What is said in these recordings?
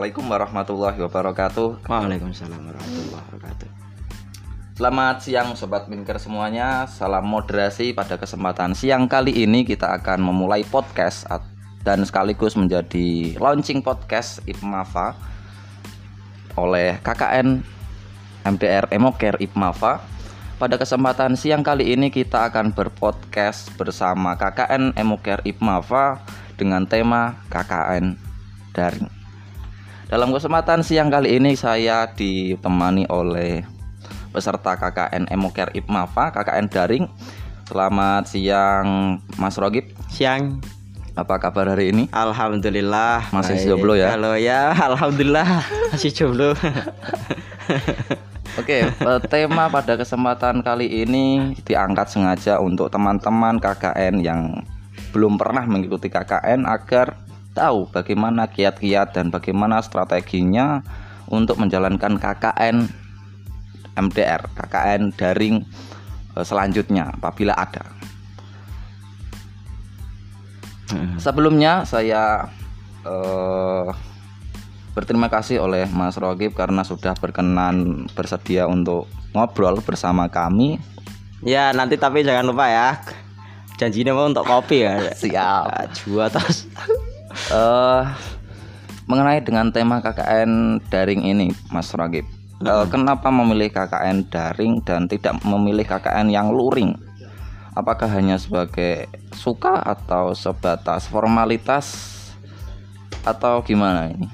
Assalamualaikum warahmatullahi wabarakatuh. Waalaikumsalam warahmatullahi wabarakatuh. Selamat siang Sobat Minker semuanya. Salam moderasi pada kesempatan siang kali ini kita akan memulai podcast dan sekaligus menjadi launching podcast IPMAFA oleh KKN MDR Emoker IPMAFA. Pada kesempatan siang kali ini kita akan berpodcast bersama KKN Emoker IPMAFA dengan tema KKN Daring. Dalam kesempatan siang kali ini saya ditemani oleh peserta KKN Emoker IPMAFA, KKN Daring. Selamat siang Mas Rogib. Siang. Apa kabar hari ini? Alhamdulillah. Masih baik. jomblo ya? Halo ya, alhamdulillah masih jomblo. Oke, eh, tema pada kesempatan kali ini diangkat sengaja untuk teman-teman KKN yang belum pernah mengikuti KKN agar tahu bagaimana kiat-kiat dan bagaimana strateginya untuk menjalankan KKN MDR, KKN daring eh, selanjutnya apabila ada. Sebelumnya saya eh, berterima kasih oleh Mas Rogib karena sudah berkenan bersedia untuk ngobrol bersama kami. ya, nanti tapi jangan lupa ya. Janjinya mau untuk kopi ya. Siap. Jua terus. Eh mengenai dengan tema KKN daring ini, Mas Rogib. eh, kenapa memilih KKN daring dan tidak memilih KKN yang luring? Apakah hanya sebagai suka atau sebatas formalitas atau gimana ini?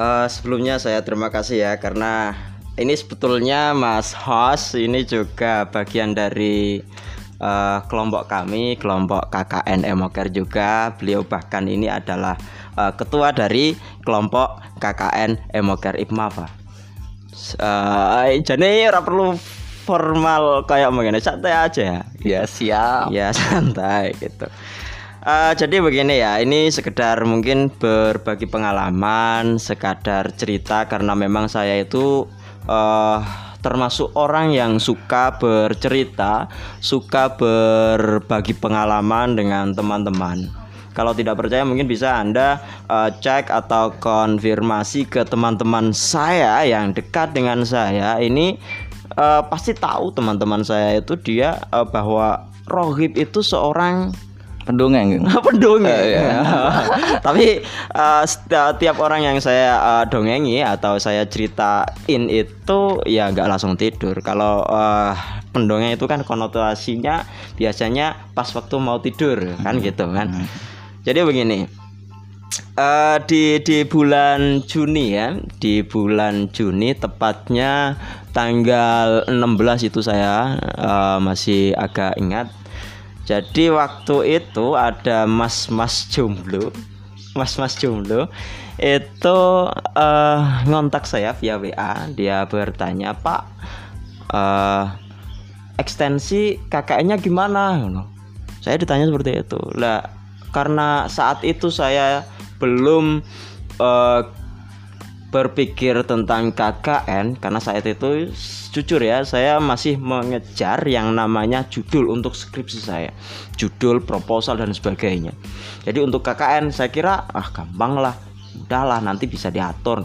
Eh, sebelumnya saya terima kasih ya karena ini sebetulnya Mas Hos ini juga bagian dari eh, kelompok kami, kelompok KKN Emoker juga. Beliau bahkan ini adalah eh, ketua dari kelompok KKN Emoker Ipmafa. Eh, jadi ora perlu formal kayak begini, santai aja ya. Ya siap. Ya santai gitu. Eh, jadi begini ya, ini sekedar mungkin berbagi pengalaman, sekadar cerita karena memang saya itu eh termasuk orang yang suka bercerita, suka berbagi pengalaman dengan teman-teman. Kalau tidak percaya mungkin bisa Anda eh, cek atau konfirmasi ke teman-teman saya yang dekat dengan saya. Ini eh, pasti tahu teman-teman saya itu dia eh, bahwa Rohib itu seorang Pendongeng. pendongeng. Tapi eh, setiap orang yang saya eh, dongengi atau saya ceritain itu ya nggak langsung tidur. Kalau eh, pendongeng itu kan konotasinya biasanya pas waktu mau tidur kan gitu kan. Jadi begini. eh, di di bulan Juni ya, di bulan Juni tepatnya tanggal 16 itu saya eh, masih agak ingat jadi waktu itu ada mas-mas jomblo, mas-mas jomblo itu eh, ngontak saya via WA. Dia bertanya, Pak, eh, ekstensi KKN-nya gimana? Saya ditanya seperti itu. Lah, karena saat itu saya belum eh, berpikir tentang KKN karena saat itu jujur ya saya masih mengejar yang namanya judul untuk skripsi saya. Judul proposal dan sebagainya. Jadi untuk KKN saya kira ah gampang lah. Udahlah nanti bisa diatur.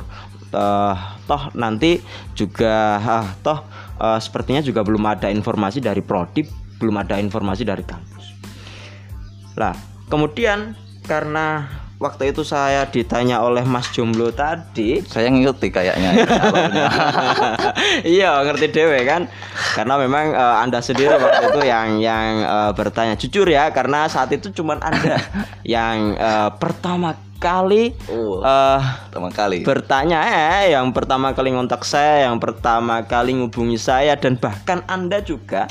Eh, toh nanti juga ah, toh eh, sepertinya juga belum ada informasi dari Prodip belum ada informasi dari kampus. Lah kemudian karena waktu itu saya ditanya oleh Mas Jomblo tadi Saya ngikuti kayaknya. iya ngerti dewe kan karena memang eh, anda sendiri waktu itu yang yang eh, bertanya jujur ya karena saat itu cuman anda yang eh, pertama kali Oh, eh, pertama kali. bertanya eh yang pertama kali ngontak saya yang pertama kali ngubungi saya dan bahkan anda juga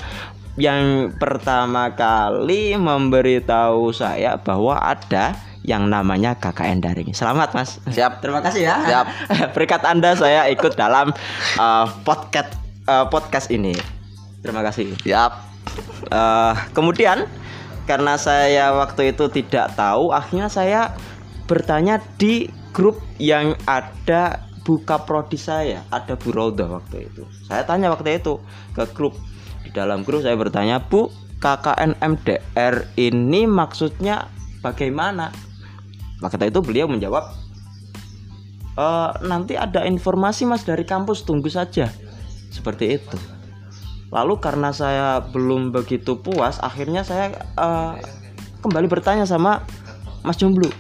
yang pertama kali memberitahu saya bahwa ada yang namanya KKN daring. Selamat Mas. Siap. Terima kasih ya. Siap. Berkat Anda saya ikut dalam uh, podcast uh, podcast ini. Terima kasih. Siap. Eh, kemudian karena saya waktu itu tidak tahu, akhirnya saya bertanya di grup yang ada buka prodi saya, ada Bu Roda waktu itu. Saya tanya waktu itu ke grup di dalam grup saya bertanya, Bu, KKN MDR ini maksudnya bagaimana? Maka itu beliau menjawab "Eh, nanti ada informasi mas dari kampus tunggu saja seperti itu lalu karena saya belum begitu puas akhirnya saya eh, kembali bertanya sama mas jomblo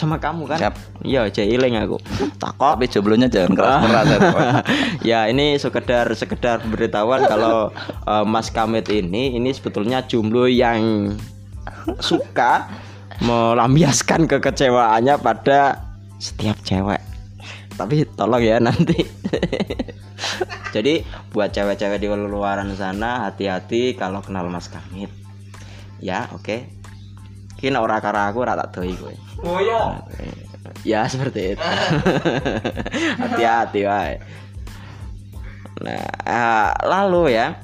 sama kamu kan Siap. iya iling aku takut Tapi jomblonya jangan keras-keras ya. Pak. ya ini sekedar sekedar pemberitahuan kalau eh, Mas Kamit ini ini sebetulnya jomblo yang suka melampiaskan kekecewaannya pada setiap cewek. Tapi tolong ya nanti. Jadi buat cewek-cewek di luaran sana hati-hati kalau kenal Mas Kamit. Ya, oke. Kini ora karo aku ora tak doi kowe. Ya seperti itu. Hati-hati wae. Nah, ah, lalu ya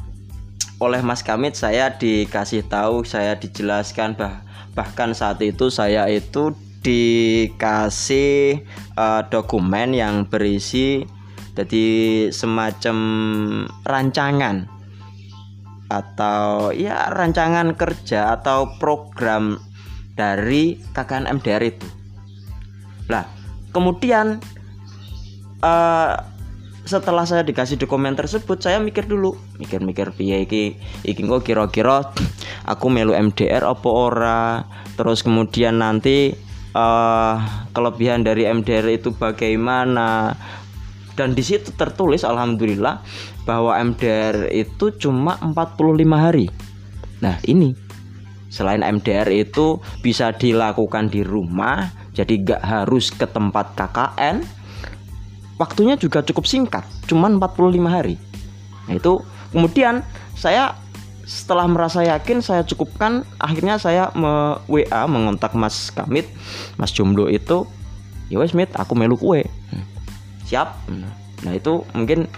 oleh Mas Kamit saya dikasih tahu, saya dijelaskan bah bahkan saat itu saya itu dikasih eh, dokumen yang berisi jadi semacam rancangan atau ya rancangan kerja atau program dari KKN MDR itu. Lah, kemudian eh setelah saya dikasih dokumen tersebut, saya mikir dulu, mikir-mikir piye iki iki kok kira-kira aku melu MDR apa ora. Terus kemudian nanti eh kelebihan dari MDR itu bagaimana? Dan di situ tertulis alhamdulillah bahwa MDR itu cuma 45 hari. Nah, ini Selain MDR itu bisa dilakukan di rumah, jadi gak harus ke tempat KKN. Waktunya juga cukup singkat, cuman 45 hari. Nah itu kemudian saya setelah merasa yakin saya cukupkan, akhirnya saya me WA mengontak Mas Kamit, Mas Jomblo itu, ya wes Mit, aku melu kue. Hmm. Siap. Nah itu mungkin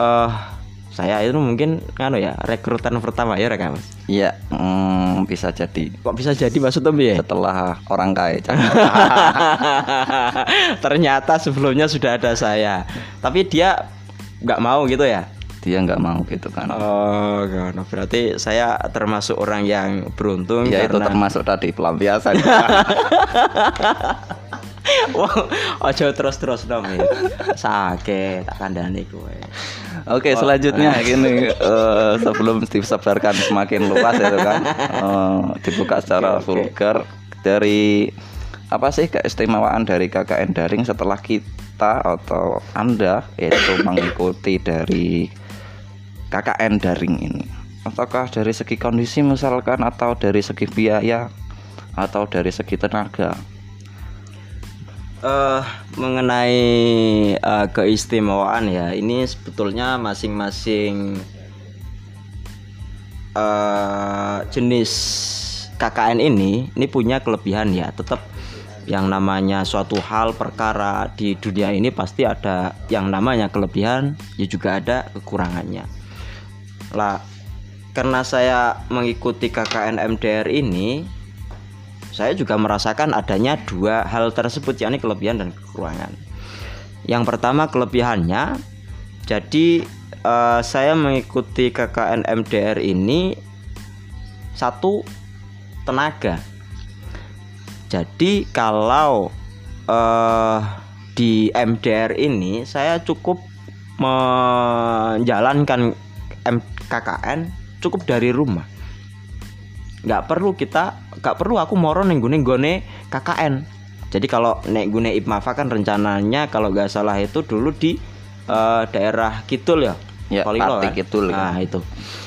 eh saya itu mungkin nganu ya rekrutan pertama ya rekam Mas. Iya, mm, bisa jadi. Kok bisa jadi maksudnya piye? Setelah orang kaya Ternyata sebelumnya sudah ada saya. Tapi dia nggak mau gitu ya. dia nggak mau gitu kan. Oh, nah berarti saya termasuk orang yang beruntung Ya itu karena termasuk tadi pelampiasan. Wah, ojo terus-terus dong. ya. Sakit, tak kandani kowe. Oke, selanjutnya gini eh, sebelum disebarkan semakin luas itu kan eh, dibuka secara vulgar dari apa sih keistimewaan dari KKN daring setelah kita atau Anda itu mengikuti dari KKN daring ini? Apakah dari segi kondisi misalkan atau dari segi biaya atau dari segi tenaga? Eh mengenai eh, keistimewaan ya ini sebetulnya masing-masing eh jenis KKN ini ini punya kelebihan ya. Tetap yang namanya suatu hal perkara di dunia ini pasti ada yang namanya kelebihan ya juga ada kekurangannya. Lah karena saya mengikuti KKN MDR ini saya juga merasakan adanya dua hal tersebut yakni kelebihan dan kekurangan. Yang pertama kelebihannya jadi eh, saya mengikuti KKN MDR ini satu tenaga. Jadi kalau eh, di MDR ini saya cukup menjalankan M- KKN cukup dari rumah nggak perlu kita nggak perlu aku moro neng gune gone KKN jadi kalau nek gune Ipmafa kan rencananya kalau nggak salah itu dulu di eh, daerah Kidul ya? Ya, Kolilo kan? Kidul, ya. nah itu.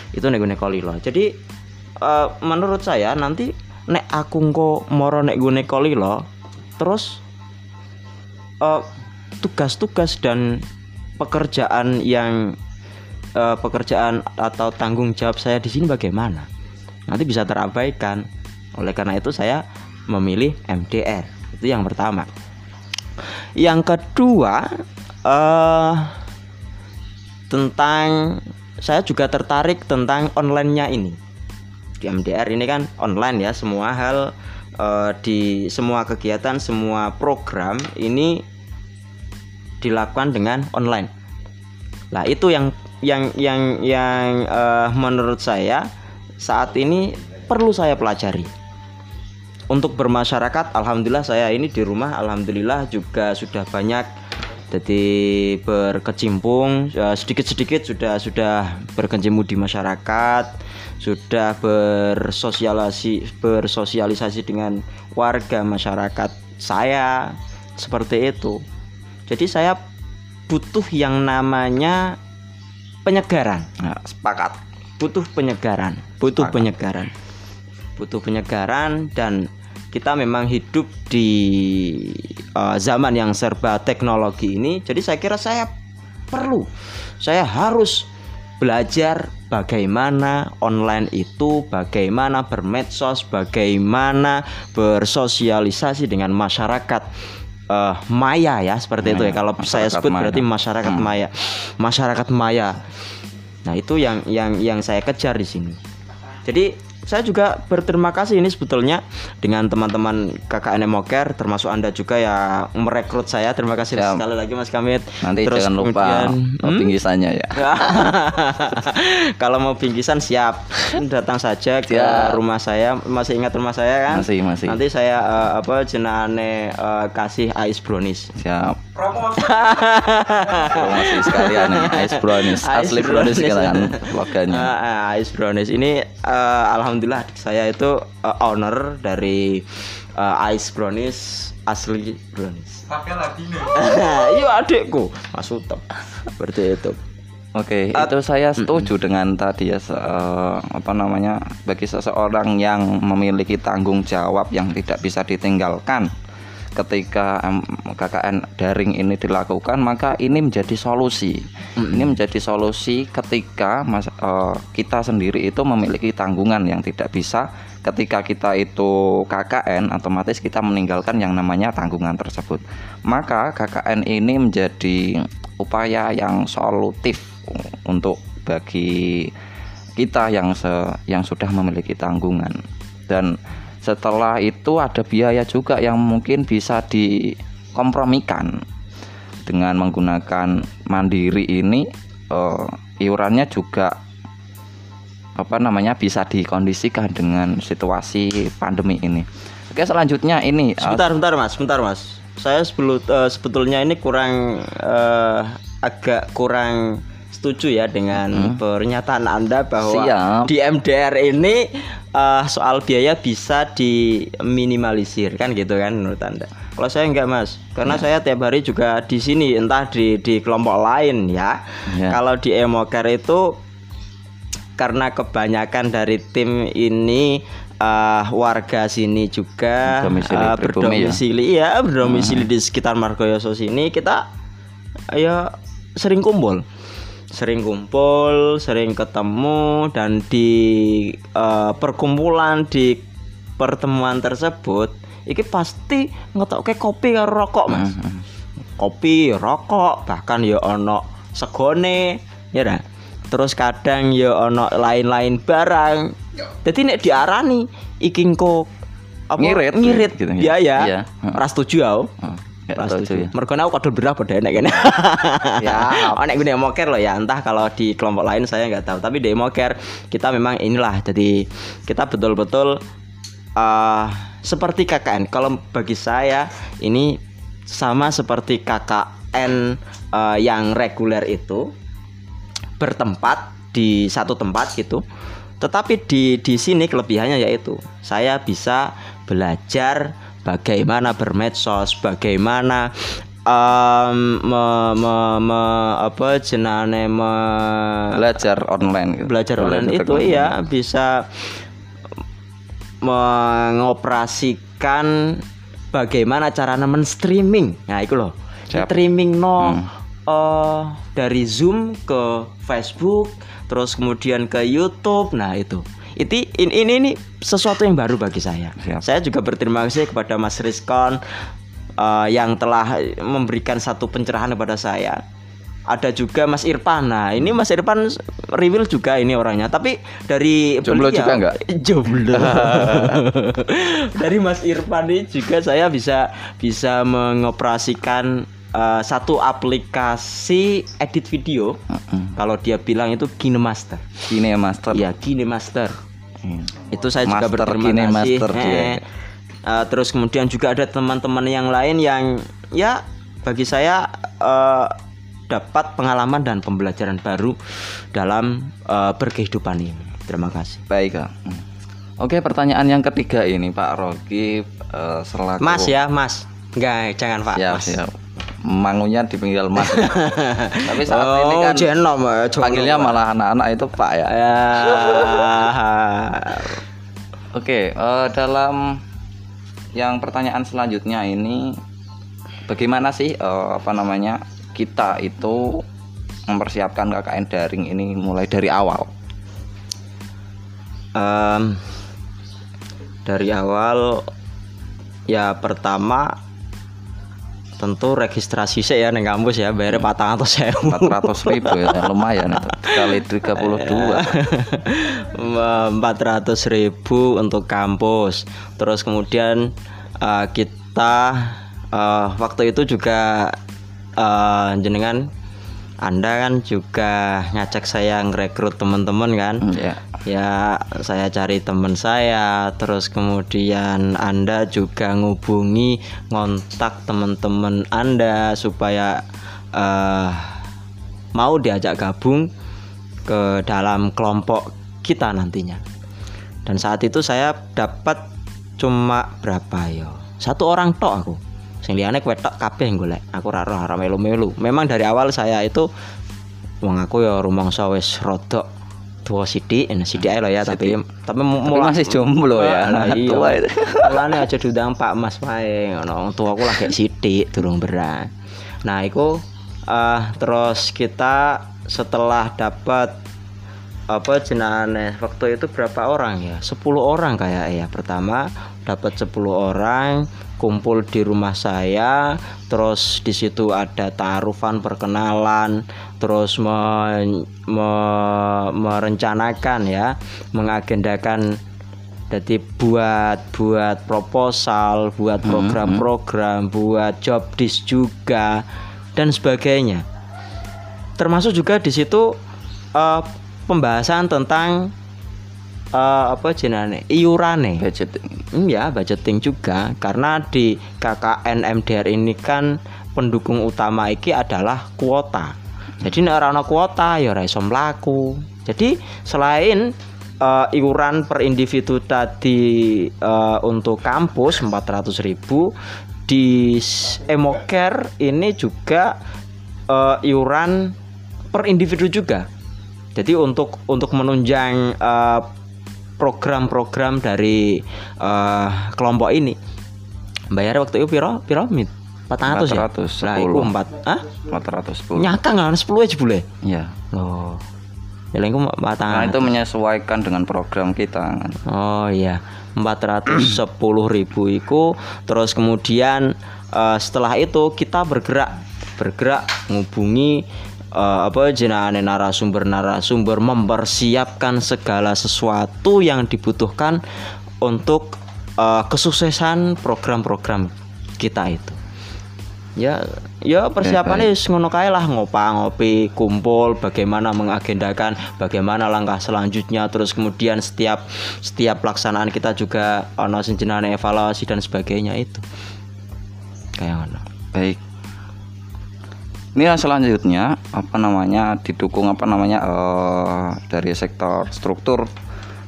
Itu nek gune Kolilo. Jadi eh, menurut saya nanti nek aku engko moro nek gune Kolilo terus eh, tugas-tugas dan pekerjaan yang eh, pekerjaan atau tanggung jawab saya di sini bagaimana nanti bisa terabaikan. Oleh karena itu saya memilih MDR itu yang pertama. Yang kedua eh tentang saya juga tertarik tentang onlinenya ini. Di MDR ini kan online ya semua hal eh, di semua kegiatan semua program ini dilakukan dengan online. Lah itu yang yang yang yang eh, menurut saya saat ini perlu saya pelajari. Untuk bermasyarakat alhamdulillah saya ini di rumah alhamdulillah juga sudah banyak jadi berkecimpung. Eh, sedikit-sedikit sudah sudah berkecimpung di masyarakat sudah bersosialisasi bersosialisasi dengan warga masyarakat saya seperti itu. Jadi saya butuh yang namanya penyegaran. Nah, sepakat. Butuh penyegaran. Butuh penyegaran. Butuh penyegaran dan kita memang hidup di uh, zaman yang serba teknologi ini. Jadi saya kira saya perlu saya harus belajar bagaimana online itu bagaimana bermedsos bagaimana bersosialisasi dengan masyarakat eh, maya ya seperti itu ya. Maya, kalau saya masyarakat sebut maya. berarti masyarakat Hmm. maya. Masyarakat maya Nah, itu yang yang yang saya kejar di sini. Jadi saya juga berterima kasih ini sebetulnya dengan teman-teman KKN Moker termasuk Anda juga yang merekrut saya. Terima kasih Siap. sekali lagi Mas Kamit. Nanti Terus jangan lupa kemudian, hmm? bingkisannya ya. Kalau mau bingkisan siap. Datang saja ke Siap. rumah saya. Masih ingat rumah saya kan? Masih, masih. Nanti saya eh, apa jenane eh, kasih ice brownies. Siap. Promosi sekalian nih ice brownies. Ice Asli brownies brownies. sekalian slogannya. Ah, ah, Ice Brownies ini eh, alhamdulillah saya itu eh, owner dari eh, Ice Brownies asli Brownies. Iya adikku Mas Utep. Seperti itu. Oke, itu saya setuju dengan tadi ya se- eh, apa namanya bagi seseorang yang memiliki tanggung jawab yang tidak bisa ditinggalkan ketika KKN daring ini dilakukan maka ini menjadi solusi. Ini menjadi solusi ketika mas, eh, kita sendiri itu memiliki tanggungan yang tidak bisa ketika kita itu KKN otomatis kita meninggalkan yang namanya tanggungan tersebut. Maka KKN ini menjadi upaya yang solutif untuk bagi kita yang se- yang sudah memiliki tanggungan dan setelah itu ada biaya juga yang mungkin bisa dikompromikan dengan menggunakan mandiri ini eh, iurannya juga apa namanya bisa dikondisikan dengan situasi pandemi ini. Oke selanjutnya ini eh, Sebentar, sebentar Mas, sebentar Mas. Saya sebelu- eh, sebetulnya ini kurang eh, agak kurang setuju ya dengan pernyataan Anda bahwa Siap. di MDR ini eh, soal biaya bisa diminimalisir kan gitu kan menurut Anda. Kalau saya enggak Mas, karena saya tiap hari juga di sini entah di di kelompok lain ya. Ya. Kalau di Emoker itu karena kebanyakan dari tim ini eh, warga sini juga Domisili eh, pribumi ya? berdomisili ya berdomisili di sekitar Margoyoso sini kita ya sering kumpul sering kumpul sering ketemu dan di eh, perkumpulan di pertemuan tersebut iki pasti ngetokke kopi karo rokok mas Hmm, kopi rokok bahkan ya ono segone ya dah. terus kadang ya ono lain-lain barang jadi nek diarani iki engko apa Ngirit. ngirit Gitu, ya. biaya Iya. ras setuju aku Tahu ya. Mergo aku kodol berapa deh nek kene. Ya. Oh nek gue moker loh ya, entah kalau di kelompok lain saya nggak tahu, tapi di moker kita memang inilah jadi kita betul-betul eh seperti KKN. Kalau bagi saya ini sama seperti KKN eh, yang reguler itu bertempat di satu tempat gitu. Tetapi di di sini kelebihannya yaitu saya bisa belajar bagaimana bermedsos, bagaimana em, me, me, me- apa jenane me- belajar online gitu. belajar online itu iya bisa mengoperasikan bagaimana cara men streaming nah itu loh Siap. streaming no Hmm. eh, dari Zoom ke Facebook terus kemudian ke YouTube nah itu itu ini, ini ini sesuatu yang baru bagi saya Siap. saya juga berterima kasih kepada Mas Rizkon eh, yang telah memberikan satu pencerahan kepada saya ada juga Mas Irfan. Nah, ini Mas Irfan reveal juga ini orangnya. Tapi dari Jomblo beliau- juga nggak? Jomblo. dari Mas Irfan ini juga saya bisa bisa mengoperasikan eh, satu aplikasi edit video. Mm-mm. Kalau dia bilang itu KineMaster. Kine Master. Iya, KineMaster. Hmm. Itu saya juga Master berterima Kine kasih. Master dia. Eh, eh, terus kemudian juga ada teman-teman yang lain yang ya bagi saya uh, dapat pengalaman dan pembelajaran baru dalam uh, berkehidupan ini. Terima kasih. Baik, Kak. Hmm. Oke, pertanyaan yang ketiga ini Pak Rogi uh, selaku Mas ya, Mas. Enggak, jangan Pak. Siap, mas. siap. Mangunya dipanggil Mas. Tapi saat oh, ini kan jenom, eh, panggilnya malah anak-anak itu Pak ya. Ya. Oke, eh, dalam yang pertanyaan selanjutnya ini bagaimana sih eh, apa namanya kita itu mempersiapkan KKN daring ini mulai dari awal? Em, dari awal ya pertama tentu registrasi saya neng kampus ya bayar patang atau saya 400 ribu ya lumayan kali 32 empat ratus ribu untuk kampus. Terus kemudian eh, kita eh, waktu itu juga eh, jenengan anda kan juga ngajak saya ngerekrut teman-teman kan? Ya ya saya cari teman saya terus kemudian anda juga ngubungi ngontak teman-teman anda supaya eh, mau diajak gabung ke dalam kelompok kita nantinya. Dan saat itu saya dapat cuma berapa yo satu orang tok aku. Sing liyane wetok kabeh golek. Aku ora roh ora melu-melu. Memang dari awal saya itu wong aku ya rumangsa wis rodok tua sidik, nah sidik ae lho ya tapi tapi mu- Tapi mulai masih jomblo ya Lah, iya. itu. Mulane aja diundang Pak Mas wae ngono. Wong tua aku lagi sidik durung berat. Nah, iku eh terus kita setelah dapat apa jenane waktu itu berapa orang ya 10 orang kayak ya pertama dapat 10 orang kumpul di rumah saya terus di situ ada taarufan perkenalan terus men- me- merencanakan ya mengagendakan. Jadi buat buat proposal buat program-program buat job disk juga dan sebagainya. Termasuk juga di situ eh, pembahasan tentang eh, apa jenane iurane. Budget Hmm, ya budgeting juga. Karena di KKN MDR ini kan pendukung utama iki adalah kuota. Jadi nek ora ana kuota ya ora iso mlaku. Jadi selain eh, iuran per individu tadi eh, untuk kampus 400.000 di Emocare ini juga eh, iuran per individu juga. Jadi untuk untuk menunjang program-program dari eh, kelompok ini bayar waktu itu piro mit 400 ya? 400, lah 10. 4 ah 410 nyakang kan 10 aja boleh ya loh. Ya lah, iku nah 400 itu menyesuaikan dengan program kita kan? Oh iya, 410 ribu itu terus kemudian eh, setelah itu kita bergerak bergerak ngubungi eh, apa jenane narasumber-narasumber mempersiapkan segala sesuatu yang dibutuhkan untuk eh, kesuksesan program-program kita itu. Ya, ya persiapannya wis ngono kae lah ngopa ngopi kumpul bagaimana mengagendakan bagaimana langkah selanjutnya terus kemudian setiap setiap pelaksanaan kita juga ono sing evaluasi dan sebagainya itu. Kayak ngono. Baik. Ini yang selanjutnya apa namanya didukung apa namanya eh, dari sektor struktur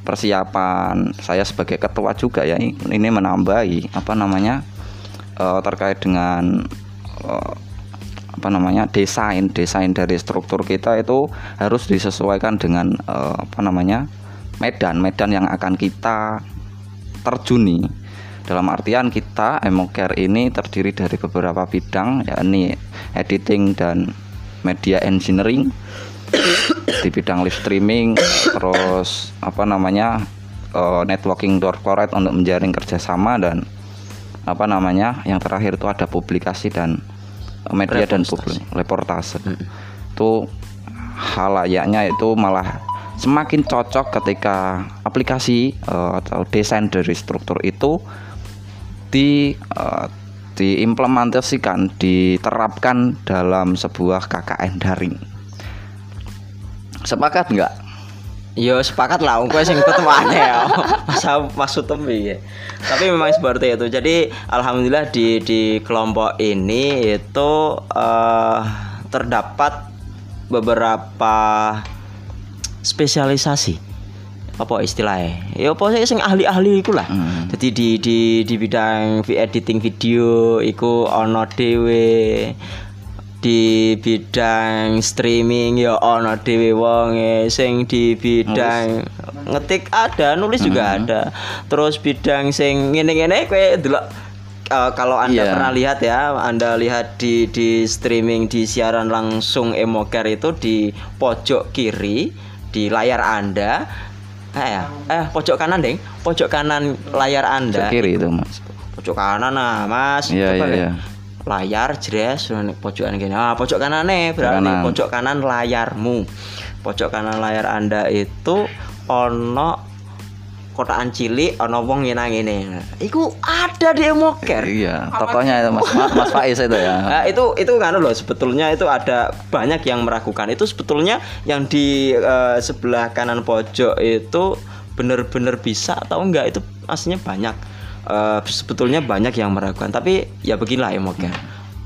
persiapan. Saya sebagai ketua juga ya ini menambahi apa namanya eh, terkait dengan apa namanya desain desain dari struktur kita itu harus disesuaikan dengan eh, apa namanya medan medan yang akan kita terjuni. Dalam artian kita Emocare ini terdiri dari beberapa bidang yakni editing dan media engineering di bidang live streaming terus apa namanya eh, networking corporate untuk menjaring kerjasama dan apa namanya yang terakhir itu ada publikasi dan eh, media dan publik reportase. Itu halayaknya itu malah semakin cocok ketika aplikasi eh, atau desain dari struktur itu di eh, diimplementasikan diterapkan dalam sebuah KKN daring. Sepakat nggak Yo sepakat lah, gue sing tetep aneh ya. Masa maksud ya. Tapi memang seperti itu. Jadi alhamdulillah di di kelompok ini itu uh, terdapat beberapa spesialisasi apa istilahnya ya apa sih sing ahli-ahli iku lah hmm. jadi di di di bidang editing video iku ono dewe di bidang streaming ya ono dhewe wonge sing di bidang nulis. ngetik ada nulis juga hmm. ada. Terus bidang sing ngene-ngene kowe delok uh, kalau anda yeah. pernah lihat ya anda lihat di di streaming di siaran langsung emoker itu di pojok kiri di layar anda. Eh ya? Eh pojok kanan deng? Pojok kanan layar anda. Pojok kiri itu mas. Pojok kanan nah mas. Iya iya iya layar jres pojokan gini. Ah pojok kanan nih berarti kanan. pojok kanan layarmu. Pojok kanan layar anda itu ono kotaan cilik ono wong nyenang ini iku ada di emoker iya tokohnya itu mas mas Faiz itu ya. Nah, itu itu kan loh sebetulnya itu ada banyak yang meragukan. Itu sebetulnya yang di uh, sebelah kanan pojok itu bener-bener bisa atau enggak? Itu aslinya banyak uh, sebetulnya banyak yang meragukan tapi ya beginilah ya Moga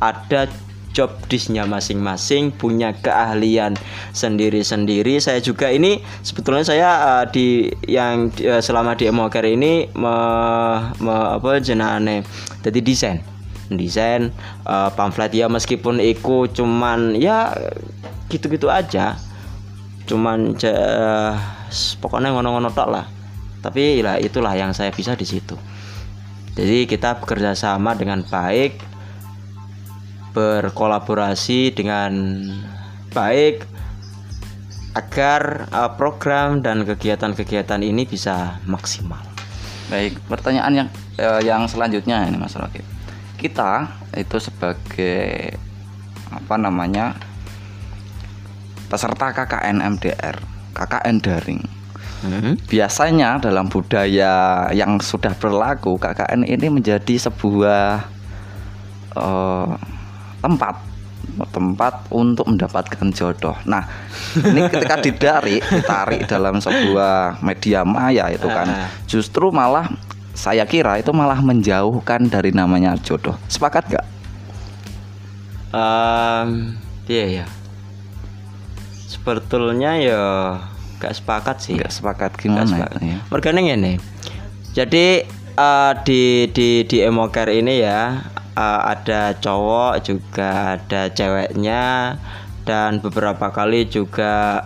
ada job dishnya masing-masing punya keahlian sendiri-sendiri. Saya juga ini sebetulnya saya uh, di yang uh, selama di Emoker ini me, me, apa jenane jadi desain. Desain uh, pamflet ya meskipun ikut cuman ya gitu-gitu aja. Cuman uh, pokoknya ngono-ngono tok lah. Tapi lah itulah yang saya bisa di situ jadi kita bekerja sama dengan baik, berkolaborasi dengan baik agar uh, program dan kegiatan-kegiatan ini bisa maksimal. Baik, pertanyaan yang uh, yang selanjutnya ini Mas Rakib. Kita itu sebagai apa namanya peserta KKN MDR, KKN daring Hmm. Biasanya dalam budaya yang sudah berlaku KKN ini menjadi sebuah uh, tempat tempat untuk mendapatkan jodoh. Nah, ini ketika didari, ditarik dalam sebuah media maya itu kan, justru malah saya kira itu malah menjauhkan dari namanya jodoh. Sepakat gak? Um, iya ya. Sebetulnya ya gak sepakat sih gak sepakat gimana gak sepakat. ya mergane ini jadi uh, di di di emoker ini ya uh, ada cowok juga ada ceweknya dan beberapa kali juga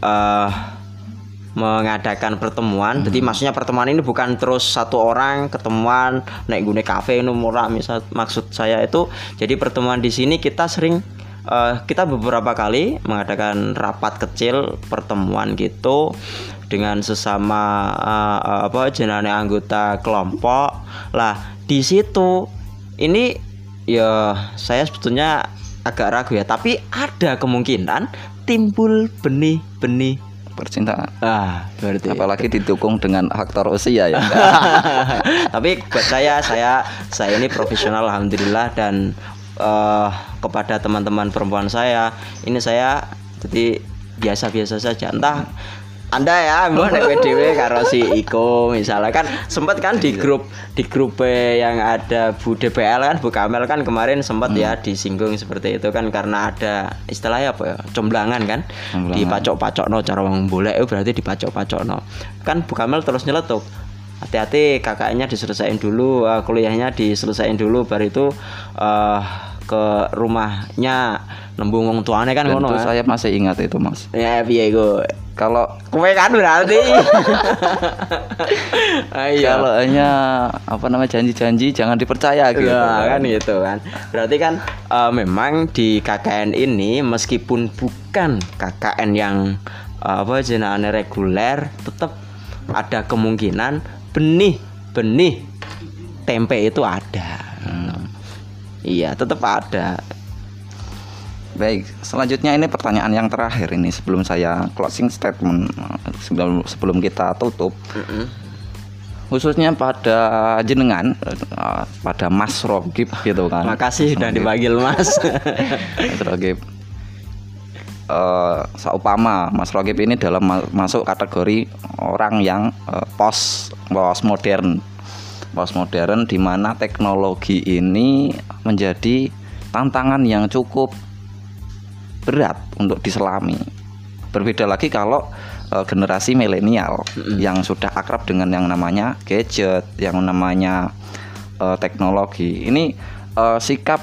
uh, mengadakan pertemuan. Hmm. Jadi maksudnya pertemuan ini bukan terus satu orang ketemuan naik gune kafe ini murah misal maksud saya itu jadi pertemuan di sini kita sering uh, kita beberapa kali mengadakan rapat kecil pertemuan gitu dengan sesama uh, uh, apa jenane anggota kelompok lah di situ ini ya saya sebetulnya agak ragu ya tapi ada kemungkinan timbul benih-benih percintaan. Ah, berarti apalagi didukung dengan faktor usia ya. Tapi buat saya saya saya ini profesional alhamdulillah dan uh, kepada teman-teman perempuan saya. Ini saya jadi biasa-biasa saja. Entah anda ya mau naik PDW karo si Iko misalnya. Kan sempat kan di grup di grup yang ada Bu DPL kan Bu Kamel kan kemarin sempat ya hmm. ya disinggung seperti itu kan karena ada istilahnya apa ya comblangan kan. Dipacok-pacok no cara wong boleh berarti dipacok-pacok no kan Bu Kamel terus nyeletuk hati-hati kakaknya diselesaikan dulu uh, kuliahnya diselesaikan dulu baru itu uh, ke rumahnya nembung wong tuane kan ngono kan? saya masih ingat itu mas. Ya piye gue kalau kue kan berarti. Iya. Kalau hanya apa namanya janji-janji jangan dipercaya gitu. Ya, kan gitu kan. Berarti kan uh, memang di KKN ini meskipun bukan KKN yang uh, apa jenenge reguler tetap ada kemungkinan benih benih tempe itu ada. Hmm. iya tetap ada. Baik selanjutnya ini pertanyaan yang terakhir ini sebelum saya closing statement sebelum sebelum kita tutup. Mm -hmm. khususnya pada jenengan uh, pada Mas Rogib gitu kan. Makasih sudah dipanggil Mas. Mas Rogib eh seumpama Mas Rokib ini dalam ma- masuk kategori orang yang eh, post post modern post modern di mana teknologi ini menjadi tantangan yang cukup berat untuk diselami. Berbeda lagi kalau eh, generasi milenial yang sudah akrab dengan yang namanya gadget, yang namanya eh, teknologi. Ini eh, sikap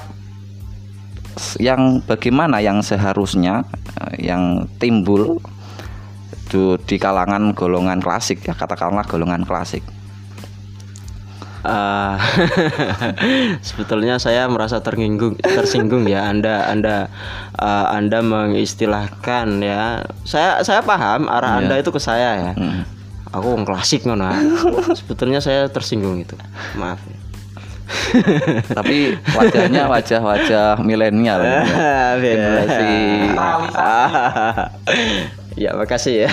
yang bagaimana yang seharusnya eh, yang timbul du- di kalangan golongan klasik ya katakanlah golongan klasik. Eh, sebetulnya saya merasa tersinggung tersinggung ya Anda Anda eh, Anda mengistilahkan ya saya saya paham arah Iya. Anda itu ke saya ya Hmm. aku wong klasik ngono ah. sebetulnya saya tersinggung itu maaf. Tapi wajahnya wajah-wajah milenial. ya. Generasi ya makasih ya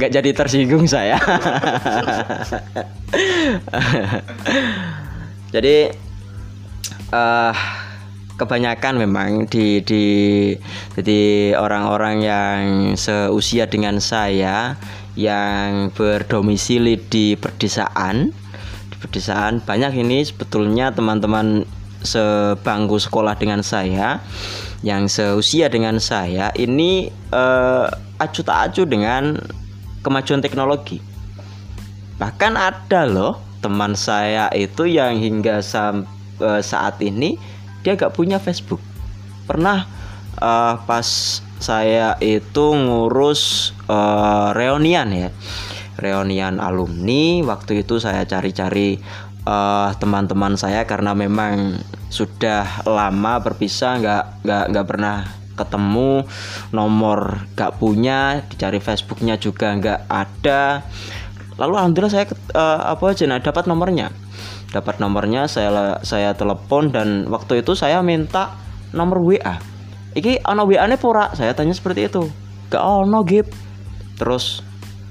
nggak jadi tersinggung saya jadi eh kebanyakan memang di di jadi orang-orang yang seusia dengan saya yang berdomisili di perdesaan pedesaan. Banyak ini sebetulnya teman-teman sebangku sekolah dengan saya yang seusia dengan saya ini eh, acu tak acu dengan kemajuan teknologi. Bahkan ada loh teman saya itu yang hingga eh, saat ini dia gak punya Facebook. Pernah eh, pas saya itu ngurus eh, reunian ya reunian alumni. Waktu itu saya cari-cari eh, teman-teman saya karena memang sudah lama berpisah nggak nggak nggak pernah ketemu. Nomor nggak punya dicari Facebooknya juga nggak ada. Lalu alhamdulillah saya eh, apa aja nah dapat nomornya. Dapat nomornya saya saya telepon dan waktu itu saya minta nomor WA iki ono WA nya pura? Saya tanya seperti itu. Gak ono gip. Terus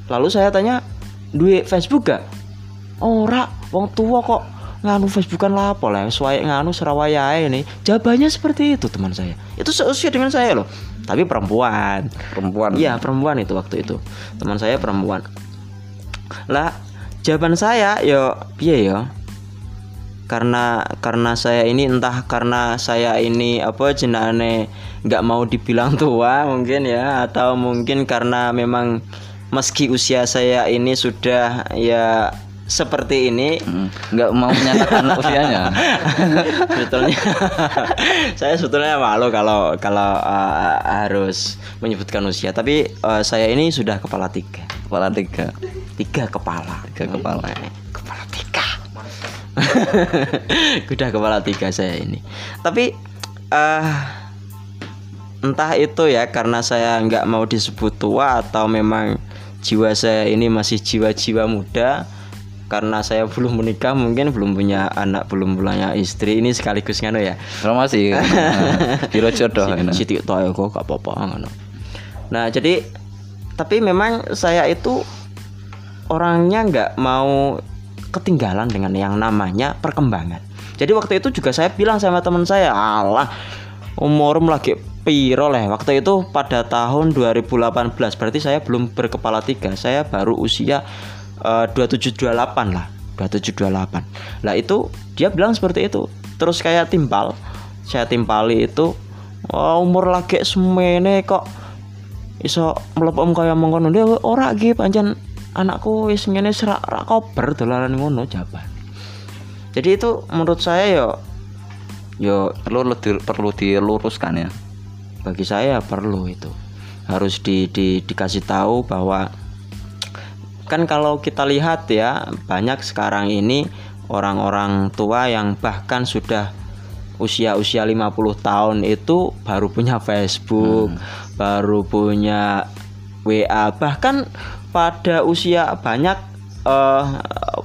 lalu saya tanya duit Facebook gak? Ora wong tua kok nganu Facebookan lah apa lah suai nganu Sarawaya ini. Jawabannya seperti itu teman saya. Itu seusia dengan saya loh. Tapi perempuan. Perempuan. Iya perempuan itu waktu itu. Teman saya perempuan. Lah jawaban saya yo piye yo? Karena karena saya ini entah karena saya ini apa jenane nggak mau dibilang tua mungkin ya atau mungkin karena memang meski usia saya ini sudah ya seperti ini Hmm, nggak mau menyatakan usianya. sebetulnya saya sebetulnya malu kalau kalau uh, harus menyebutkan usia. Tapi uh, saya ini sudah kepala tiga. Kepala tiga, tiga kepala. Tiga kepala. kepala tiga. Udah kepala tiga saya ini. Tapi eh entah itu ya karena saya nggak mau disebut tua atau memang jiwa saya ini masih jiwa-jiwa muda karena saya belum menikah mungkin belum punya anak belum punya istri ini sekaligus ngano ya Promosi. Biro jodoh. ini. si Tito ya kok gak apa-apa ngono. Nah, jadi tapi memang saya itu orangnya nggak mau ketinggalan dengan yang namanya perkembangan. Jadi waktu itu juga saya bilang sama teman saya, "Allah, umurum lagi piro leh." Waktu itu pada tahun 2018, berarti saya belum berkepala tiga. Saya baru usia eh, 2728 lah. 2728. Lah itu dia bilang seperti itu. Terus kayak timpal. Saya timpali itu "Wah, umur lagi semene kok iso mlepom kaya mengkono dia ora iki pancen anakku wis ngene serak rak kober dolanan ngono jaban. Jadi itu menurut saya yo yo Perlu di- perlu diluruskan ya. Bagi saya perlu itu. Harus di, di dikasih tahu bahwa kan kalau kita lihat ya banyak sekarang ini orang-orang tua yang bahkan sudah usia-usia 50 tahun itu baru punya Facebook, baru punya WA, bahkan pada usia banyak eh,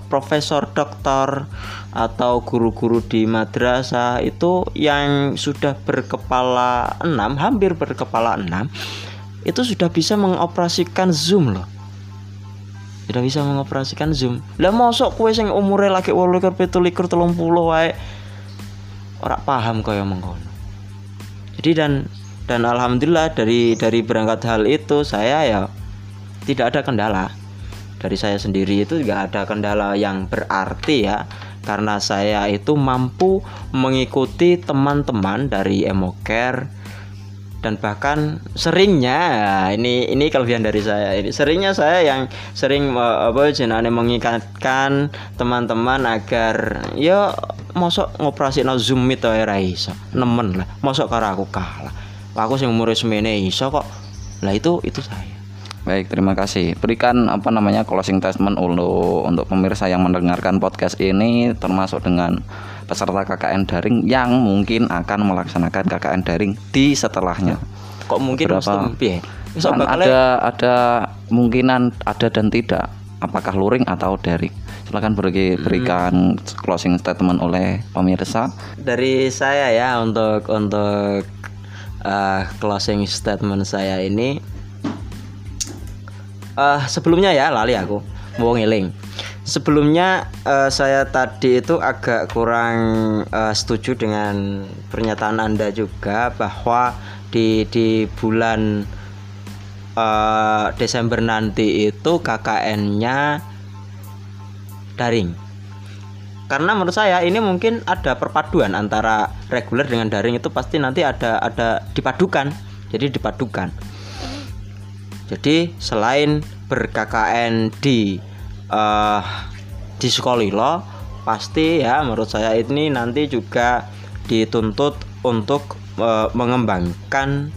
profesor doktor atau guru-guru di madrasah itu yang sudah berkepala enam, hampir berkepala enam, itu sudah bisa mengoperasikan Zoom loh. Sudah bisa mengoperasikan Zoom. Lah mosok kue sing umure lagi 28 27 30 wae ora paham kaya mengkono. Jadi dan dan alhamdulillah dari dari berangkat hal itu saya ya tidak ada kendala dari saya sendiri itu juga ada kendala yang berarti ya karena saya itu mampu mengikuti teman-teman dari Emocare dan bahkan seringnya ya, ini ini kelebihan dari saya. Ini seringnya saya yang sering eh, apa jenane mengikatkan teman-teman agar ya mosok ngoperasi no zoom meet ora iso. Nemen lah mosok karo aku kalah. Aku sing umur semene iso kok. Lah itu itu saya Baik, terima kasih. Berikan apa namanya closing statement untuk untuk pemirsa yang mendengarkan podcast ini termasuk dengan peserta KKN daring yang mungkin akan melaksanakan KKN daring di setelahnya. kok mungkin Berapa? Iso Kan ada ada kemungkinan ada dan tidak. Apakah luring atau daring? Silakan beri, Hmm. berikan closing statement oleh pemirsa. dari saya ya untuk untuk uh, closing statement saya ini eh sebelumnya ya lali aku. Mau ngiling. Sebelumnya eh, saya tadi itu agak kurang eh, setuju dengan pernyataan anda juga bahwa di di bulan eh, Desember nanti itu KKN-nya daring. Karena menurut saya ini mungkin ada perpaduan antara reguler dengan daring itu pasti nanti ada ada dipadukan. Jadi dipadukan jadi selain ber-KKN di eh di Sekolilo pasti ya menurut saya ini nanti juga dituntut untuk eh, mengembangkan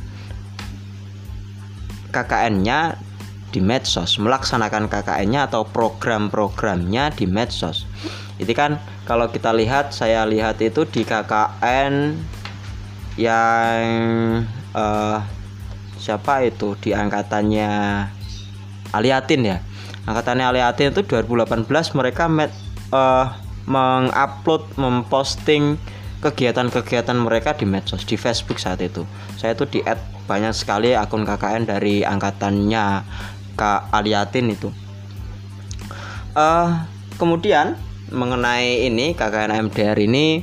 KKN-nya di medsos, melaksanakan KKN-nya atau program-programnya di medsos. Itu kan kalau kita lihat, saya lihat itu di KKN yang eh, siapa itu di angkatannya Aliatin ya. Angkatannya Aliatin itu 2018 mereka med, eh, mengupload, memposting kegiatan-kegiatan mereka di medsos di Facebook saat itu. Saya itu di add banyak sekali akun KKN dari angkatannya Kak Aliatin itu. eh kemudian mengenai ini KKN MDR ini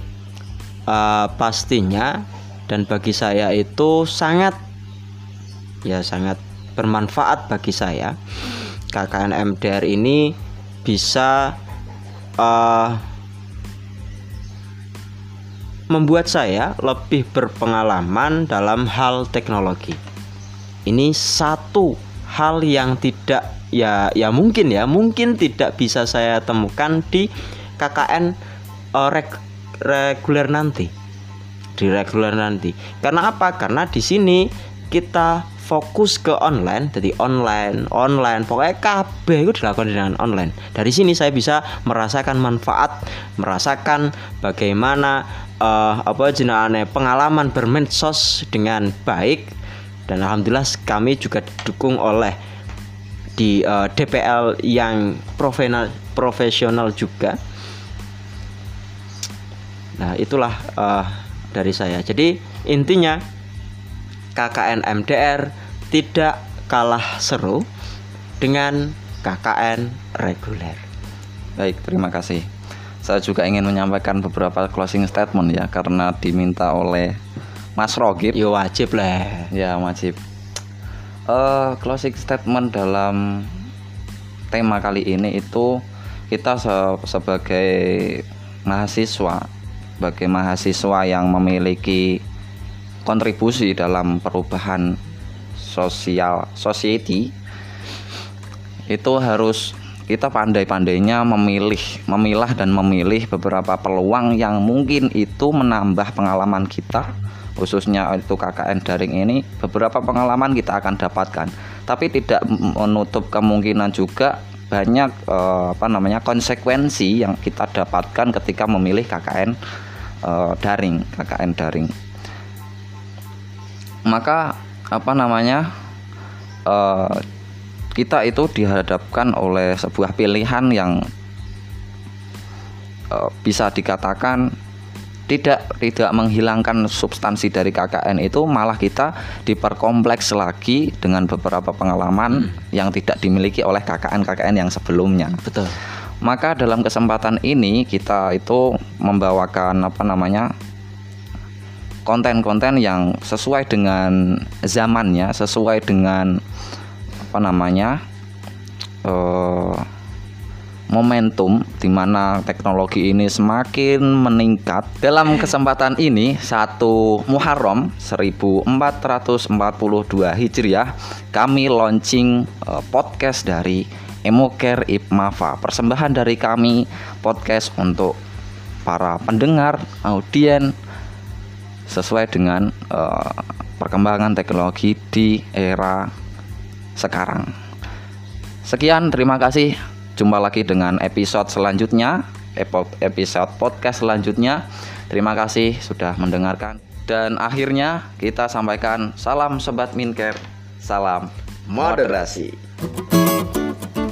eh, pastinya dan bagi saya itu sangat ya sangat bermanfaat bagi saya. KKN MDR ini bisa eh, membuat saya lebih berpengalaman dalam hal teknologi. Ini satu hal yang tidak ya ya mungkin ya mungkin tidak bisa saya temukan di KKN eh, reg- reguler nanti di reguler nanti. Karena apa? Karena di sini kita fokus ke online, jadi online, online, pokoknya kabeh itu dilakukan dengan online. Dari sini saya bisa merasakan manfaat, merasakan bagaimana eh, apa jenenge pengalaman bermedsos dengan baik dan alhamdulillah kami juga didukung oleh di eh, DPL yang profesional profesional juga. Nah, itulah eh, dari saya. Jadi intinya KKN MDR tidak kalah seru dengan KKN reguler. Baik, terima kasih. Saya juga ingin menyampaikan beberapa closing statement ya karena diminta oleh Mas Rogib. Ya wajib lah. Ya, wajib. Eh, closing statement dalam tema kali ini itu kita se- sebagai mahasiswa, sebagai mahasiswa yang memiliki kontribusi dalam perubahan sosial society itu harus kita pandai-pandainya memilih, memilah dan memilih beberapa peluang yang mungkin itu menambah pengalaman kita khususnya itu KKN daring ini beberapa pengalaman kita akan dapatkan. Tapi tidak menutup kemungkinan juga banyak eh, apa namanya konsekuensi yang kita dapatkan ketika memilih KKN eh, daring KKN daring maka apa namanya eh, kita itu dihadapkan oleh sebuah pilihan yang eh, bisa dikatakan tidak tidak menghilangkan substansi dari KKN itu malah kita diperkompleks lagi dengan beberapa pengalaman yang tidak dimiliki oleh KKN-KKN yang sebelumnya. Betul. Maka dalam kesempatan ini kita itu membawakan apa namanya konten-konten yang sesuai dengan zamannya, sesuai dengan apa namanya uh, momentum di mana teknologi ini semakin meningkat. Dalam kesempatan ini satu Muharram 1442 Hijriah kami launching uh, podcast dari Emoker Ipmafa. Persembahan dari kami podcast untuk para pendengar, audien sesuai dengan uh, perkembangan teknologi di era sekarang. Sekian, terima kasih. Jumpa lagi dengan episode selanjutnya, episode podcast selanjutnya. Terima kasih sudah mendengarkan. Dan akhirnya kita sampaikan salam sobat Minker, salam moderasi. moderasi.